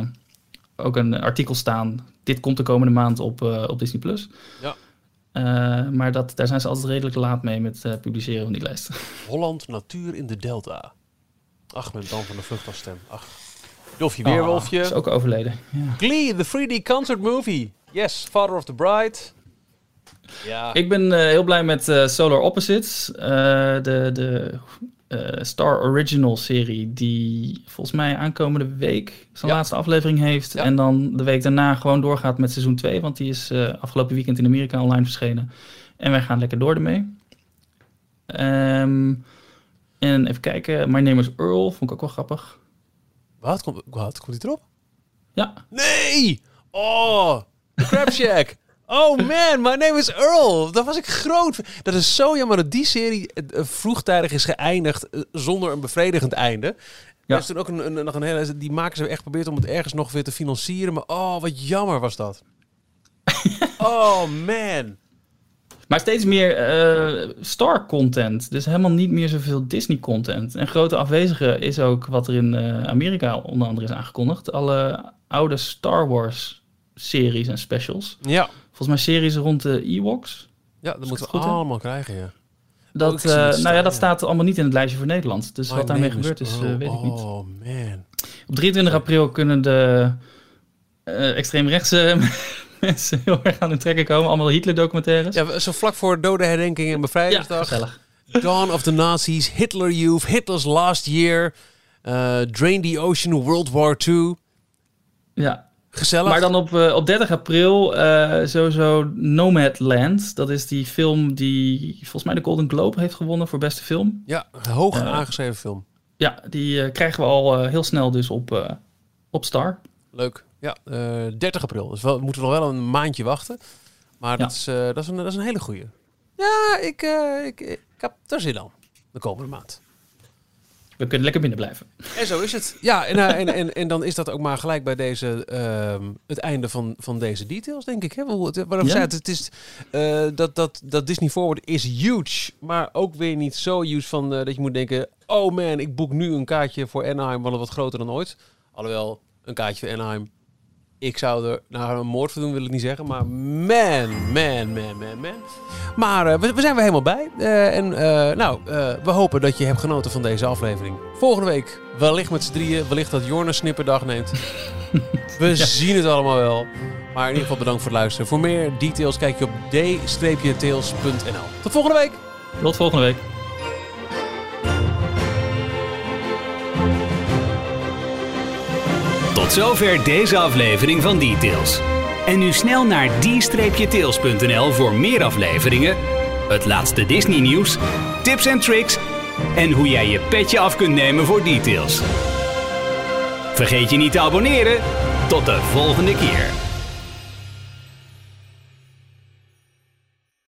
ook een artikel staan. Dit komt de komende maand op, eh, op Disney+. Plus. Ja. Maar dat, daar zijn ze altijd redelijk laat mee met publiceren van die lijst. Holland Natuur in de Delta. Ach, met Dan van de Vlucht als stem. Ach. Dolfje Ah, Weerwolfje. is ook overleden. Ja. Glee, the 3D concert movie. Yes, Father of the Bride. Ja. Ik ben eh, heel blij met eh, Solar Opposites. eh, de de eh, Star Original serie die volgens mij aankomende week zijn Ja. laatste aflevering heeft. Ja. En dan de week daarna gewoon doorgaat met seizoen 2. Want die is eh, afgelopen weekend in Amerika online verschenen. En wij gaan lekker door ermee. Ehm, en even kijken. My Name is Earl. Vond ik ook wel grappig. Wat? Komt, wat? Komt die erop? Ja, Nee! Oh, Crab Shack. Oh man, my name is Earl. Daar was ik groot. Dat is zo jammer dat die serie eh, vroegtijdig is geëindigd eh, zonder een bevredigend einde. Ja. Er is toen ook een, een, nog een hele... Die maken ze echt geprobeerd om het ergens nog weer te financieren. Maar oh, wat jammer was dat. oh man. Maar steeds meer eh, Star-content. Dus helemaal niet meer zoveel Disney-content. En grote afwezige is ook wat er in eh, Amerika onder andere is aangekondigd. Alle oude Star Wars-series en specials. Ja. Volgens mij series rond de Ewoks. Ja, dat moeten we heb? allemaal krijgen, ja. Oh, Dat, eh, nou ja, dat ja. staat allemaal niet in het lijstje voor Nederland. Dus My wat daarmee gebeurd is, eh, weet ik niet. Oh man. Op 23 april kunnen de eh extreemrechtse mensen heel erg aan hun trekken komen. Allemaal Hitler-documentaires. Ja, zo vlak voor dode herdenking en ja bevrijdingsdag. gezellig. Dawn of the Nazis, Hitler Youth, Hitler's Last Year, Drain the Ocean, World War II. Ja, Gezellig. Maar dan op, eh, op 30 april eh, sowieso Nomadland. Dat is die film die volgens mij de Golden Globe heeft gewonnen voor beste film. Ja, hoog Eh, aangeschreven film. Ja, die krijgen we al heel snel dus op, op Star. Leuk. Ja, eh 30 april. Dus wel, moeten we nog wel een maandje wachten. Maar dat, is, dat, is een, dat is een hele goeie. Ja, ik, eh, ik, ik heb er zin aan. De komende maand. We kunnen lekker binnen blijven. En zo is het. Ja, en, eh, en, en, en dan is dat ook maar gelijk bij deze, ehm, het einde van, van deze details, denk ik. Hè? Waarom Ja. zei het? Het is, eh, dat, dat, dat Disney Forward is huge, maar ook weer niet zo huge van eh, dat je moet denken... Oh man, ik boek nu een kaartje voor Anaheim, want het wat groter dan ooit. Alhoewel, een kaartje voor Anaheim Ik zou er nou een moord voor doen, wil ik niet zeggen. Maar man, man, man, man, man. Maar eh, we, we zijn weer helemaal bij. Eh, en eh, nou, we hopen dat je hebt genoten van deze aflevering. Volgende week wellicht met z'n drieën. Wellicht dat Jorn een snipperdag neemt. We zien het allemaal wel. Maar in ieder geval bedankt voor het luisteren. Voor meer details kijk je op d-tails.nl. Tot volgende week. Tot volgende week. Tot zover deze aflevering van Details. En nu snel naar d-tails.nl voor meer afleveringen, het laatste Disney nieuws, tips en tricks en hoe jij je petje af kunt nemen voor Details. Vergeet je niet te abonneren. Tot de volgende keer.